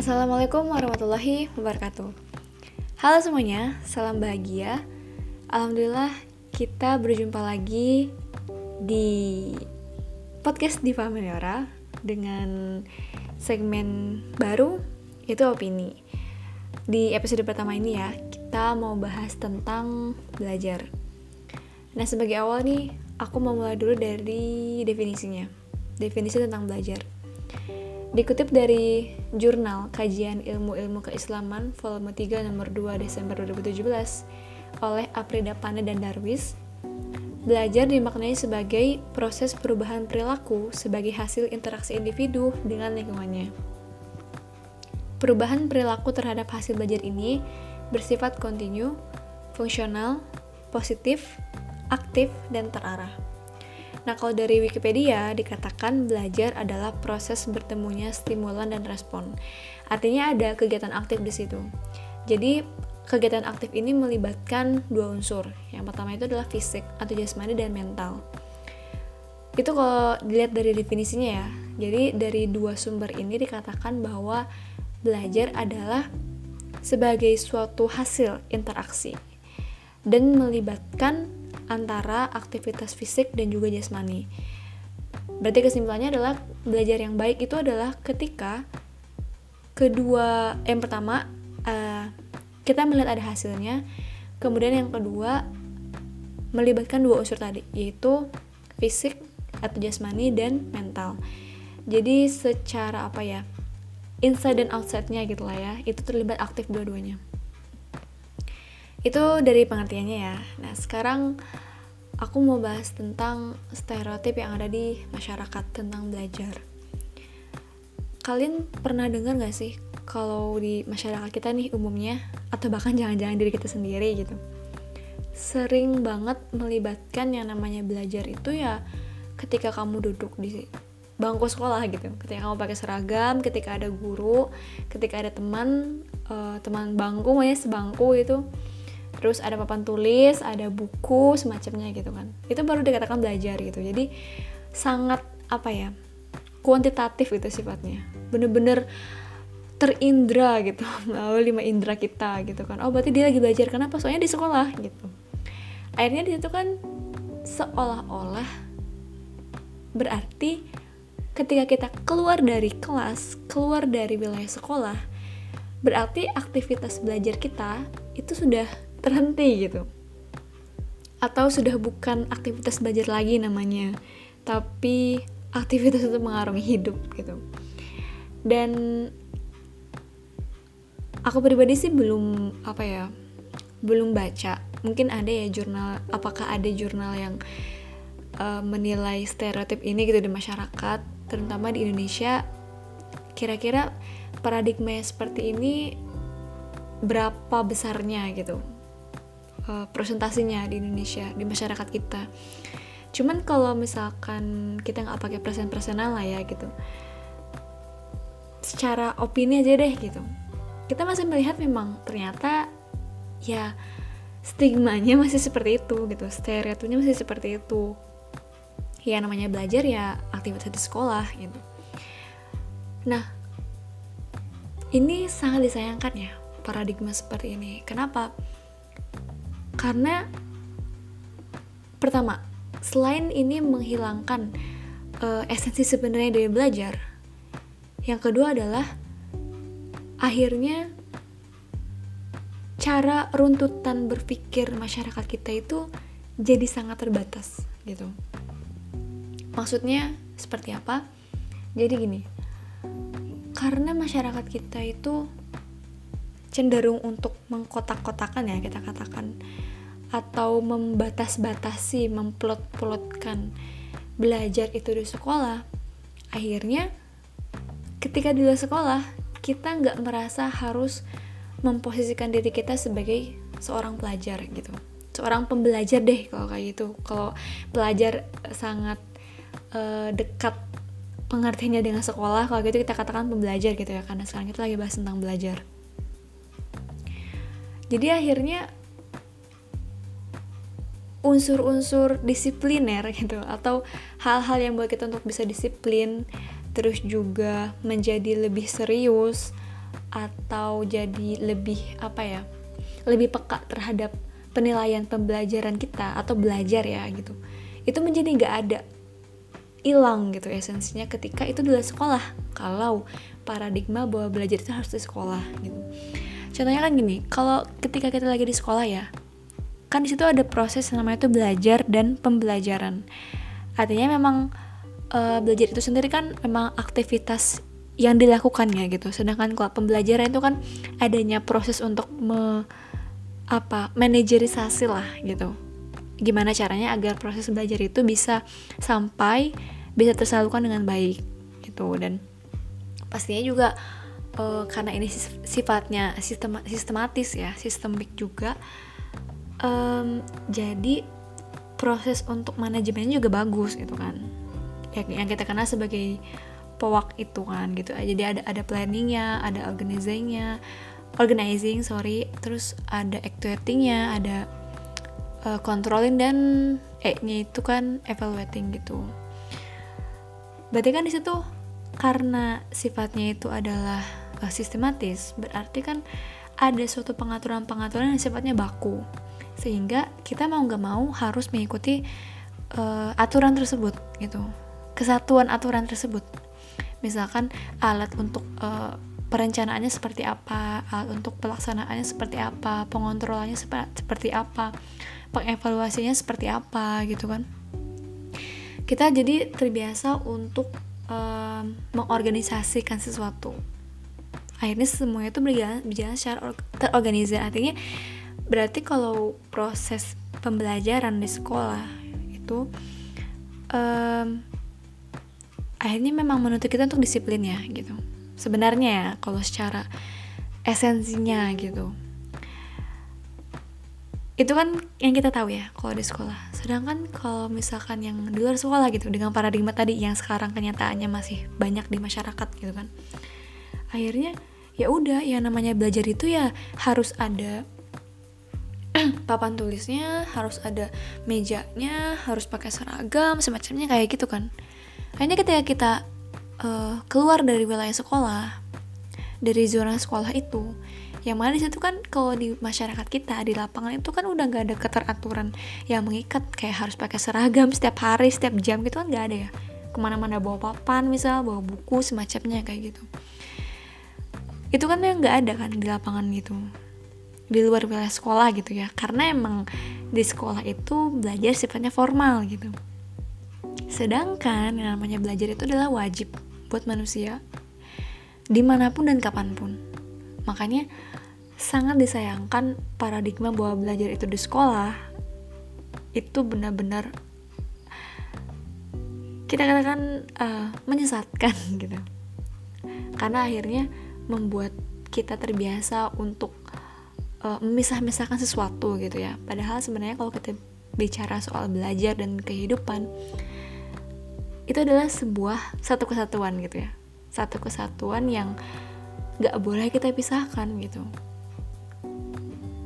Assalamualaikum warahmatullahi wabarakatuh. Halo semuanya, salam bahagia. Alhamdulillah kita berjumpa lagi di podcast Diva Meliora dengan segmen baru yaitu opini. Di episode pertama ini ya, kita mau bahas tentang belajar. Nah, sebagai awal nih, aku mau mulai dulu dari definisinya. Definisi tentang belajar. Dikutip dari Jurnal Kajian Ilmu-Ilmu Keislaman volume 3 nomor 2 Desember 2017 oleh Aprida Pane dan Darwis, belajar dimaknai sebagai proses perubahan perilaku sebagai hasil interaksi individu dengan lingkungannya. Perubahan perilaku terhadap hasil belajar ini bersifat kontinu, fungsional, positif, aktif, dan terarah. Nah, kalau dari Wikipedia dikatakan belajar adalah proses bertemunya stimulan dan respon. Artinya ada kegiatan aktif di situ. Jadi, kegiatan aktif ini melibatkan dua unsur. Yang pertama itu adalah fisik atau jasmani dan mental. Itu kalau dilihat dari definisinya ya. Jadi, dari dua sumber ini dikatakan bahwa belajar adalah sebagai suatu hasil interaksi dan melibatkan antara aktivitas fisik dan juga jasmani. Berarti kesimpulannya adalah belajar yang baik itu adalah ketika kedua yang pertama uh, kita melihat ada hasilnya, kemudian yang kedua melibatkan dua unsur tadi yaitu fisik atau jasmani dan mental. Jadi secara apa ya? inside dan outside-nya gitu lah ya itu terlibat aktif dua-duanya itu dari pengertiannya ya. Nah sekarang aku mau bahas tentang stereotip yang ada di masyarakat tentang belajar. Kalian pernah dengar gak sih kalau di masyarakat kita nih umumnya atau bahkan jangan-jangan diri kita sendiri gitu sering banget melibatkan yang namanya belajar itu ya ketika kamu duduk di bangku sekolah gitu. Ketika kamu pakai seragam ketika ada guru ketika ada teman uh, teman bangku makanya sebangku itu terus ada papan tulis ada buku semacamnya gitu kan. Itu baru dikatakan belajar gitu. Jadi sangat apa ya kuantitatif itu sifatnya. Bener-bener terindra gitu. Melalui lima indera kita gitu kan. Oh berarti dia lagi belajar. Kenapa? Soalnya di sekolah gitu. Akhirnya di situ kan seolah-olah berarti ketika kita keluar dari kelas, keluar dari wilayah sekolah, berarti aktivitas belajar kita itu sudah terhenti gitu. Atau sudah bukan aktivitas belajar lagi namanya, tapi aktivitas itu mengarungi hidup gitu. Dan aku pribadi sih belum apa ya, belum baca. Mungkin ada ya jurnal, apakah ada jurnal yang uh, menilai stereotip ini gitu di masyarakat terutama di Indonesia kira-kira paradigma seperti ini berapa besarnya gitu uh, presentasinya di Indonesia di masyarakat kita. Cuman kalau misalkan kita nggak pakai persen-persenan lah ya gitu. Secara opini aja deh gitu. Kita masih melihat memang ternyata ya stigmanya masih seperti itu gitu. Stereotipnya masih seperti itu. Ya namanya belajar ya aktivitas di sekolah gitu. Nah ini sangat disayangkan ya paradigma seperti ini. Kenapa karena pertama selain ini menghilangkan uh, esensi sebenarnya dari belajar yang kedua adalah akhirnya cara runtutan berpikir masyarakat kita itu jadi sangat terbatas gitu Maksudnya seperti apa? Jadi gini, karena masyarakat kita itu cenderung untuk mengkotak-kotakan ya kita katakan atau membatas-batasi, memplot-plotkan belajar itu di sekolah, akhirnya ketika di luar sekolah kita nggak merasa harus memposisikan diri kita sebagai seorang pelajar gitu, seorang pembelajar deh kalau kayak gitu. Kalau pelajar sangat uh, dekat pengertiannya dengan sekolah kalau gitu kita katakan pembelajar gitu ya karena sekarang kita lagi bahas tentang belajar jadi akhirnya unsur-unsur disipliner gitu. Atau hal-hal yang buat kita untuk bisa disiplin terus juga menjadi lebih serius atau jadi lebih apa ya lebih peka terhadap penilaian pembelajaran kita atau belajar ya gitu. Itu menjadi nggak ada hilang gitu esensinya ketika itu adalah sekolah. Kalau paradigma bahwa belajar itu harus di sekolah gitu. Contohnya kan gini kalau ketika kita lagi di sekolah ya kan di situ ada proses namanya itu belajar dan pembelajaran. Artinya memang uh, belajar itu sendiri kan memang aktivitas yang dilakukannya gitu. Sedangkan kalau pembelajaran itu kan adanya proses untuk me, apa manajerisasi lah gitu. Gimana caranya agar proses belajar itu bisa sampai bisa tersalurkan dengan baik gitu. Dan pastinya juga uh, karena ini sifatnya sistem sistematis ya sistemik juga um, jadi proses untuk manajemennya juga bagus gitu kan. Yang kita kenal sebagai powak itu kan gitu. Jadi ada ada planningnya ada organizingnya organizing sorry. Terus ada actuatingnya ada uh, controlling dan e nya itu kan evaluating gitu. Berarti kan di situ karena sifatnya itu adalah uh, sistematis berarti kan ada suatu pengaturan-pengaturan yang sifatnya baku sehingga kita mau nggak mau harus mengikuti uh, aturan tersebut gitu kesatuan aturan tersebut misalkan alat untuk uh, perencanaannya seperti apa, alat untuk pelaksanaannya seperti apa, pengontrolannya sep seperti apa, pengevaluasinya seperti apa gitu kan. Kita jadi terbiasa untuk um, mengorganisasikan sesuatu. Akhirnya semuanya itu berjalan, berjalan secara terorganisir. Artinya berarti kalau proses pembelajaran di sekolah itu um, akhirnya memang menuntut kita untuk disiplin ya gitu. Sebenarnya ya kalau secara esensinya gitu. Itu kan yang kita tahu ya kalau di sekolah. Sedangkan kalau misalkan yang di luar sekolah gitu dengan paradigma tadi yang sekarang kenyataannya masih banyak di masyarakat gitu kan. Akhirnya ya udah ya namanya belajar itu ya harus ada papan tulisnya harus ada mejanya harus pakai seragam semacamnya kayak gitu kan. Kayaknya ketika kita uh, keluar dari wilayah sekolah, dari zona sekolah itu, yang mana di situ kan kalau di masyarakat kita di lapangan itu kan udah gak ada keteraturan yang mengikat kayak harus pakai seragam setiap hari setiap jam gitu kan gak ada ya. Ke mana-mana bawa papan misal bawa buku semacamnya kayak gitu. Itu kan yang nggak ada kan di lapangan gitu di luar wilayah sekolah gitu ya karena emang di sekolah itu belajar sifatnya formal gitu Sedangkan yang namanya belajar itu adalah wajib buat manusia di mana pun dan kapan pun. Makanya sangat disayangkan paradigma bahwa belajar itu di sekolah itu benar-benar kita katakan uh, menyesatkan gitu. Karena akhirnya membuat kita terbiasa untuk uh, memisah-misahkan sesuatu gitu ya. Padahal sebenarnya kalau kita bicara soal belajar dan kehidupan, itu adalah sebuah satu kesatuan gitu ya. Satu kesatuan yang gak boleh kita pisahkan gitu.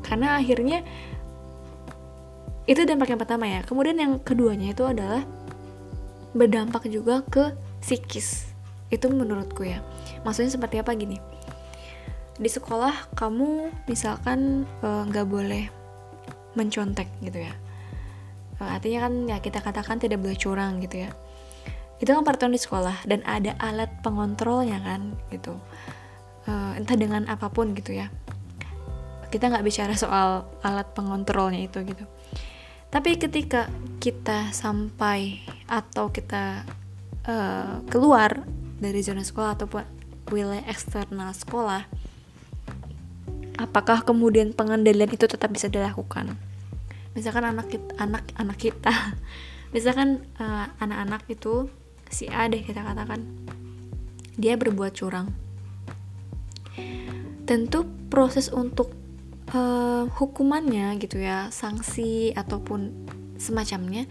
Karena akhirnya itu dampak yang pertama ya. Kemudian yang keduanya itu adalah berdampak juga ke psikis. Itu menurutku ya. Maksudnya seperti apa? Gini di sekolah kamu misalkan eh, nggak e, boleh mencontek gitu ya. E, artinya kan ya kita katakan tidak boleh curang gitu ya. Itu kan peraturan di sekolah dan ada alat pengontrolnya kan gitu. Uh, entah dengan apa pun gitu ya. Kita nggak bicara soal alat pengontrolnya itu gitu. Tapi ketika kita sampai atau kita uh, keluar dari zona sekolah ataupun wilayah eksternal sekolah apakah kemudian pengendalian itu tetap bisa dilakukan? Misalkan anak kita anak anak kita. Misalkan uh, anak-anak itu si A deh kita katakan dia berbuat curang. Tentu proses untuk uh, hukumannya gitu ya sanksi ataupun semacamnya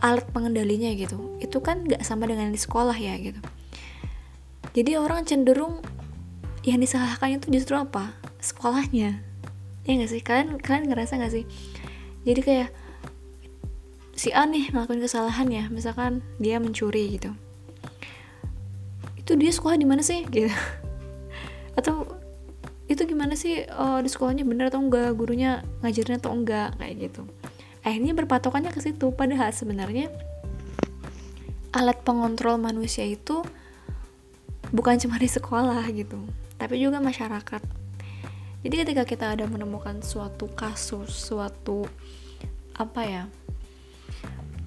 alat pengendalinya gitu itu kan nggak sama dengan di sekolah ya gitu. Jadi orang cenderung yang disalahkan itu justru apa? Sekolahnya. Ya nggak sih? Kalian kalian ngerasa nggak sih? Jadi kayak si A nih ngelakuin kesalahan ya misalkan dia mencuri gitu. Itu dia sekolah di mana sih? Gitu. Atau itu gimana sih uh, di sekolahnya bener atau enggak? Gurunya ngajarin atau enggak? Kayak gitu. Akhirnya berpatokannya ke situ. Padahal sebenarnya alat pengontrol manusia itu bukan cuma di sekolah gitu tapi juga masyarakat. Jadi ketika kita ada menemukan suatu kasus suatu apa ya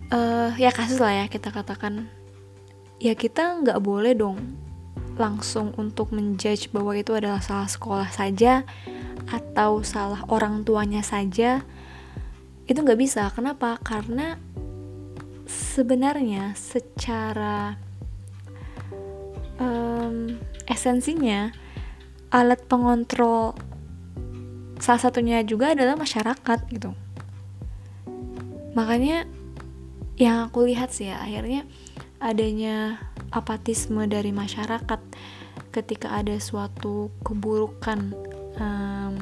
uh, ya kasus lah ya kita katakan ya kita nggak boleh dong langsung untuk menjudge bahwa itu adalah salah sekolah saja atau salah orang tuanya saja. Itu nggak bisa. Kenapa? Karena sebenarnya secara um, esensinya alat pengontrol salah satunya juga adalah masyarakat gitu. Makanya yang aku lihat sih ya akhirnya adanya apatisme dari masyarakat ketika ada suatu keburukan um,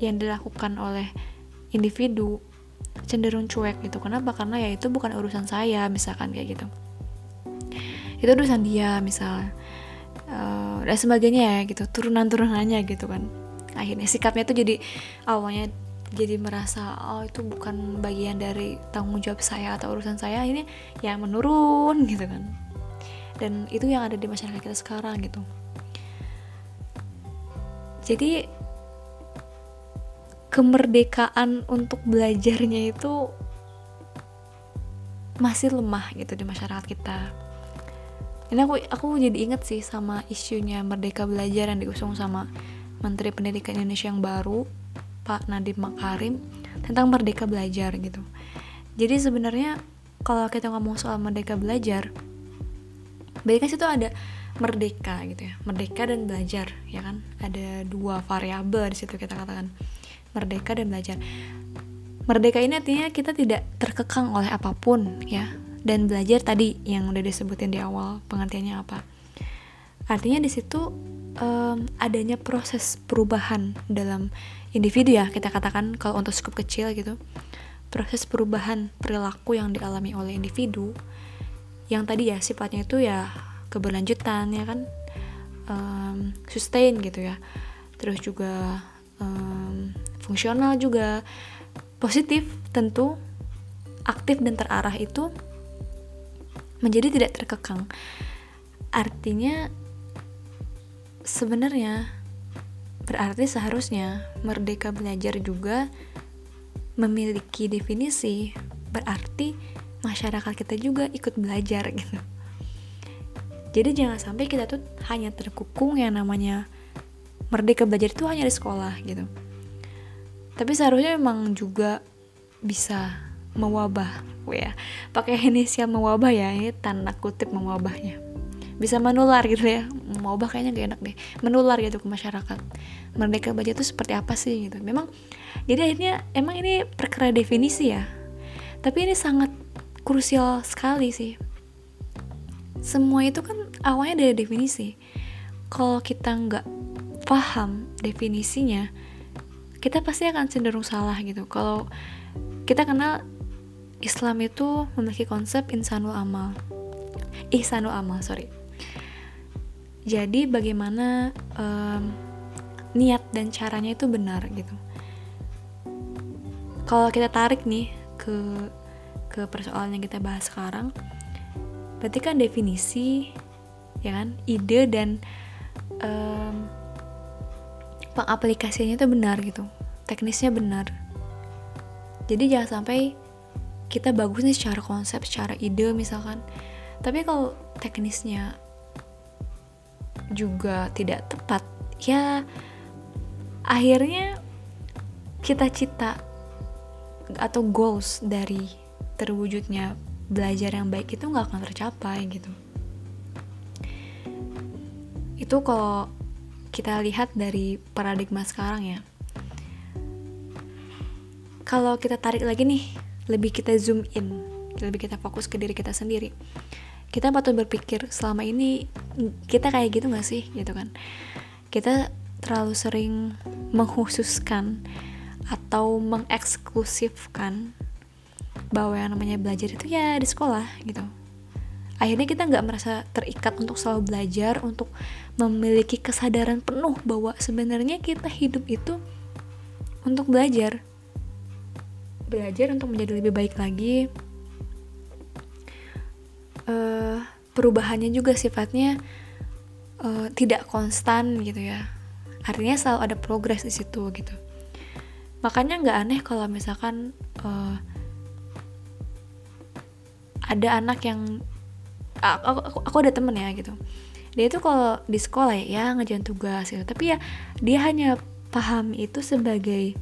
yang dilakukan oleh individu cenderung cuek gitu. Kenapa? Karena ya itu bukan urusan saya misalkan kayak gitu. Itu urusan dia misal uh, dan sebagainya ya gitu. Turunan turunannya gitu kan. Akhirnya sikapnya tuh jadi awalnya jadi merasa oh itu bukan bagian dari tanggung jawab saya atau urusan saya. Ini ya menurun gitu kan. Dan itu yang ada di masyarakat kita sekarang gitu. Jadi kemerdekaan untuk belajarnya itu masih lemah gitu di masyarakat kita ini aku aku jadi inget sih sama isunya merdeka belajar yang diusung sama Menteri Pendidikan Indonesia yang baru Pak Nadiem Makarim tentang merdeka belajar gitu. Jadi sebenarnya kalau kita ngomong soal merdeka belajar, baiknya situ ada merdeka gitu ya, merdeka dan belajar ya kan. Ada dua variabel di situ kita katakan merdeka dan belajar. Merdeka ini artinya kita tidak terkekang oleh apa pun ya. Dan belajar tadi yang udah disebutin di awal pengertiannya apa. Artinya di situ um, adanya proses perubahan dalam individu ya kita katakan kalau untuk skup kecil gitu. Proses perubahan perilaku yang dialami oleh individu yang tadi ya sifatnya itu ya keberlanjutan ya kan? Um, sustain gitu ya. Terus juga um, fungsional juga. Positif tentu aktif dan terarah itu menjadi tidak terkekang artinya sebenarnya Berarti seharusnya merdeka belajar juga memiliki definisi, berarti masyarakat kita juga ikut belajar gitu. Jadi jangan sampai kita tuh hanya terkukung yang namanya merdeka belajar itu hanya di sekolah gitu. Tapi seharusnya memang juga bisa mewabah, ya. Pakai inisial mewabah ya, ini tanda kutip mewabahnya. Bisa menular gitu ya. Mau bah kayaknya gak enak deh. Menular gitu ke masyarakat. Merdeka belajar itu seperti apa sih gitu. Memang jadi akhirnya emang ini perkara definisi ya. Tapi ini sangat krusial sekali sih. Semua itu kan awalnya dari definisi. Kalau kita nggak paham definisinya kita pasti akan cenderung salah gitu. Kalau kita kenal Islam itu memiliki konsep insanul amal. Ihsanul amal sorry. Jadi bagaimana um, niat dan caranya itu benar gitu. Kalau kita tarik nih ke ke persoalan yang kita bahas sekarang berarti kan definisi ya kan ide dan um, pengaplikasiannya itu benar gitu. Teknisnya benar. Jadi jangan sampai kita bagus nih secara konsep secara ide misalkan. Tapi kalau teknisnya juga tidak tepat ya akhirnya cita-cita atau goals dari terwujudnya belajar yang baik itu nggak akan tercapai gitu. Itu kalau kita lihat dari paradigma sekarang ya. Kalau kita tarik lagi nih lebih kita zoom in lebih kita fokus ke diri kita sendiri. Kita patut berpikir selama ini kita kayak gitu gak sih? Gitu kan. Kita terlalu sering menghususkan atau mengeksklusifkan bahwa yang namanya belajar itu ya di sekolah gitu. Akhirnya kita nggak merasa terikat untuk selalu belajar untuk memiliki kesadaran penuh bahwa sebenarnya kita hidup itu untuk belajar belajar untuk menjadi lebih baik lagi. Uh, perubahannya juga sifatnya uh, tidak konstan gitu ya. Artinya selalu ada progres di situ gitu. Makanya nggak aneh kalau misalkan uh, ada anak yang aku, aku, aku ada temen ya gitu. Dia itu kalau di sekolah ya, ngejalan tugas gitu. Tapi ya dia hanya paham itu sebagai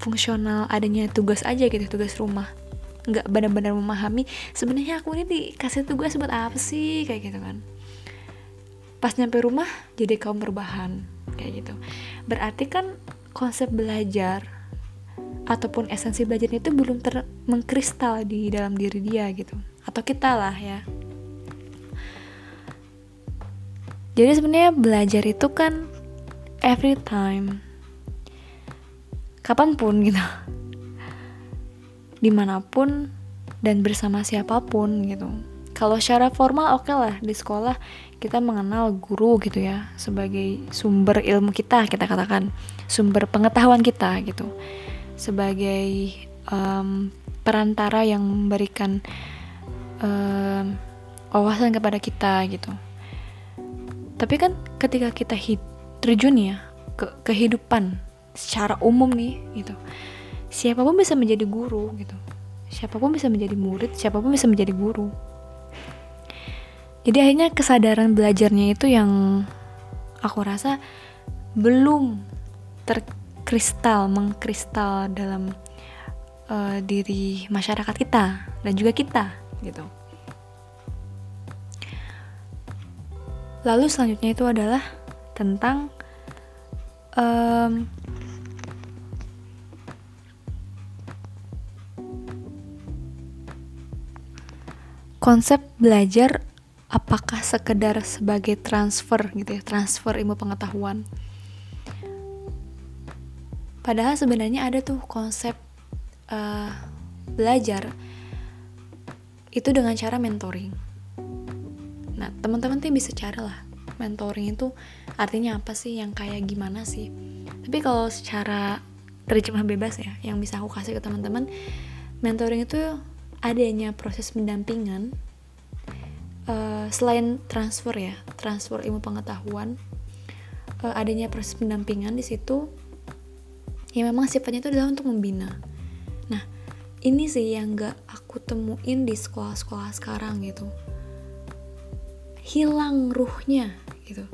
fungsional adanya tugas aja gitu tugas rumah. Nggak benar-benar memahami sebenarnya aku ini dikasih tugas buat apa sih? Kayak gitu kan. Pas nyampe rumah jadi kaum berbahan kayak gitu. Berarti kan konsep belajar ataupun esensi belajar itu belum ter mengkristal di dalam diri dia gitu. Atau kita lah ya. Jadi sebenarnya belajar itu kan every time kapan pun gitu. Di mana pun dan bersama siapa pun gitu. Kalau secara formal oke okay lah di sekolah kita mengenal guru gitu ya sebagai sumber ilmu kita kita katakan. Sumber pengetahuan kita gitu. Sebagai um, perantara yang memberikan um, wawasan kepada kita gitu. Tapi kan ketika kita hid terjun ya ke kehidupan secara umum nih gitu. Siapa pun bisa menjadi guru gitu. Siapa pun bisa menjadi murid siapa pun bisa menjadi guru. Jadi akhirnya kesadaran belajarnya itu yang aku rasa belum terkristal mengkristal dalam uh, diri masyarakat kita dan juga kita gitu. Lalu selanjutnya itu adalah tentang um, konsep belajar apakah sekedar sebagai transfer gitu ya transfer ilmu pengetahuan. Padahal sebenarnya ada tuh konsep uh, belajar itu dengan cara mentoring. Nah teman-teman tuh bisa cara lah mentoring itu artinya apa sih yang kayak gimana sih. Tapi kalau secara terjemah bebas ya yang bisa aku kasih ke teman-teman mentoring itu adanya proses pendampingan uh, selain transfer ya transfer ilmu pengetahuan uh, adanya proses pendampingan di situ ya memang sifatnya itu adalah untuk membina. Nah ini sih yang gak aku temuin di sekolah-sekolah sekarang gitu. Hilang ruhnya gitu.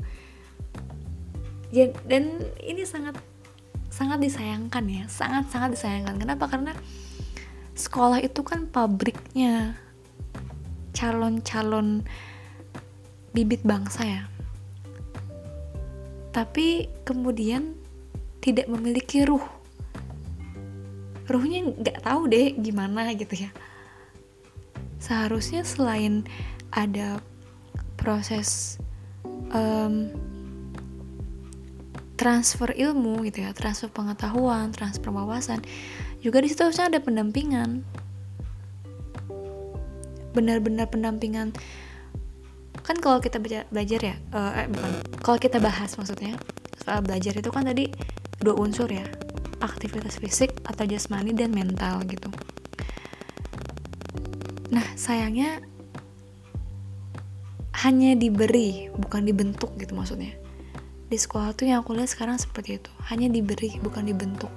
Dan ini sangat sangat disayangkan ya sangat sangat disayangkan. Kenapa? Karena sekolah itu kan pabriknya calon-calon bibit bangsa ya. Tapi kemudian tidak memiliki ruh. Ruhnya nggak tahu deh gimana gitu ya. Seharusnya selain ada proses um, transfer ilmu gitu ya transfer pengetahuan transfer wawasan juga di situ harusnya ada pendampingan. Benar-benar pendampingan. Kan kalau kita belajar ya uh, eh bukan. Kalau kita bahas maksudnya soal belajar itu kan tadi dua unsur ya. Aktivitas fisik atau jasmani dan mental gitu. Nah sayangnya hanya diberi bukan dibentuk gitu maksudnya. Di sekolah tuh yang aku lihat sekarang seperti itu. Hanya diberi bukan dibentuk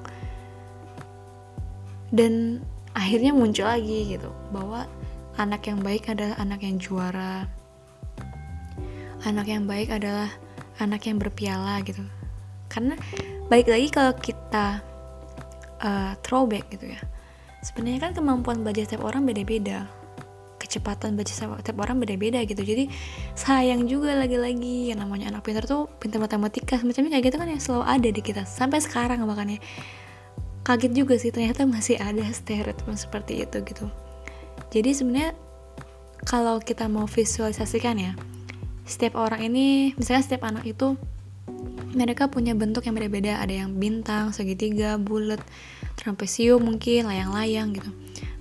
dan akhirnya muncul lagi gitu bahwa anak yang baik adalah anak yang juara. Anak yang baik adalah anak yang berpiala gitu. Karena baik lagi kalau kita uh, throwback gitu ya sebenarnya kan kemampuan belajar setiap orang beda-beda. Kecepatan baca setiap orang beda-beda gitu. Jadi sayang juga lagi-lagi yang namanya anak pintar tuh pintar matematika. Semacamnya kayak gitu kan yang selalu ada di kita sampai sekarang makanya kaget juga sih ternyata masih ada stereotip seperti itu gitu. Jadi sebenarnya kalau kita mau visualisasikan ya setiap orang ini misalnya setiap anak itu mereka punya bentuk yang berbeda ada yang bintang segitiga bulat trapesium mungkin layang-layang gitu.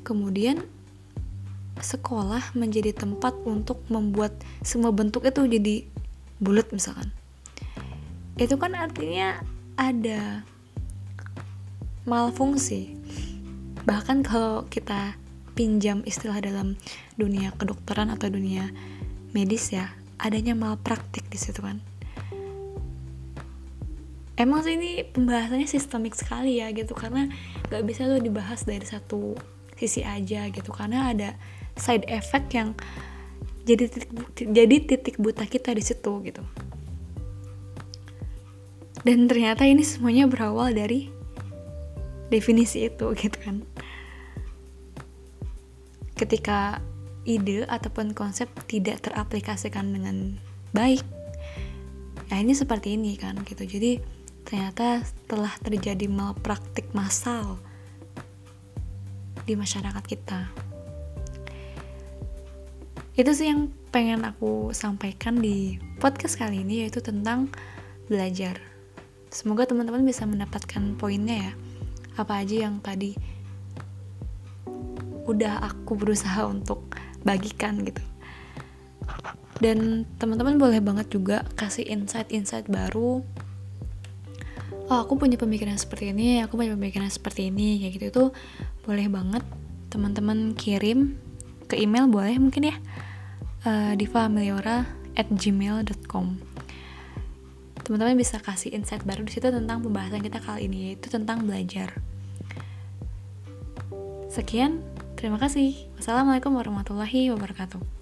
Kemudian sekolah menjadi tempat untuk membuat semua bentuk itu jadi bulat misalkan. Itu kan artinya ada malfungsi. Bahkan kalau kita pinjam istilah dalam dunia kedokteran atau dunia medis ya adanya malpraktik di situ kan. Emang sih ini pembahasannya sistemik sekali ya gitu karena nggak bisa tuh dibahas dari satu sisi aja gitu. Karena ada side effect yang jadi titik, jadi titik buta kita di situ gitu. Dan ternyata ini semuanya berawal dari definisi itu gitu kan. Ketika ide ataupun konsep tidak teraplikasikan dengan baik ya ini seperti ini kan gitu. Jadi ternyata telah terjadi malpraktik massal di masyarakat kita. Itu sih yang pengen aku sampaikan di podcast kali ini yaitu tentang belajar. Semoga teman-teman bisa mendapatkan poinnya ya apa aja yang tadi udah aku berusaha untuk bagikan gitu. Dan teman-teman boleh banget juga kasih insight-insight baru. Oh aku punya pemikiran seperti ini aku punya pemikiran seperti ini kayak gitu itu boleh banget teman-teman kirim ke email boleh mungkin ya. Uh, divameliora at gmail.com teman-teman bisa kasih insight baru di situ tentang pembahasan kita kali ini yaitu tentang belajar. Sekian terima kasih. Wassalamualaikum warahmatullahi wabarakatuh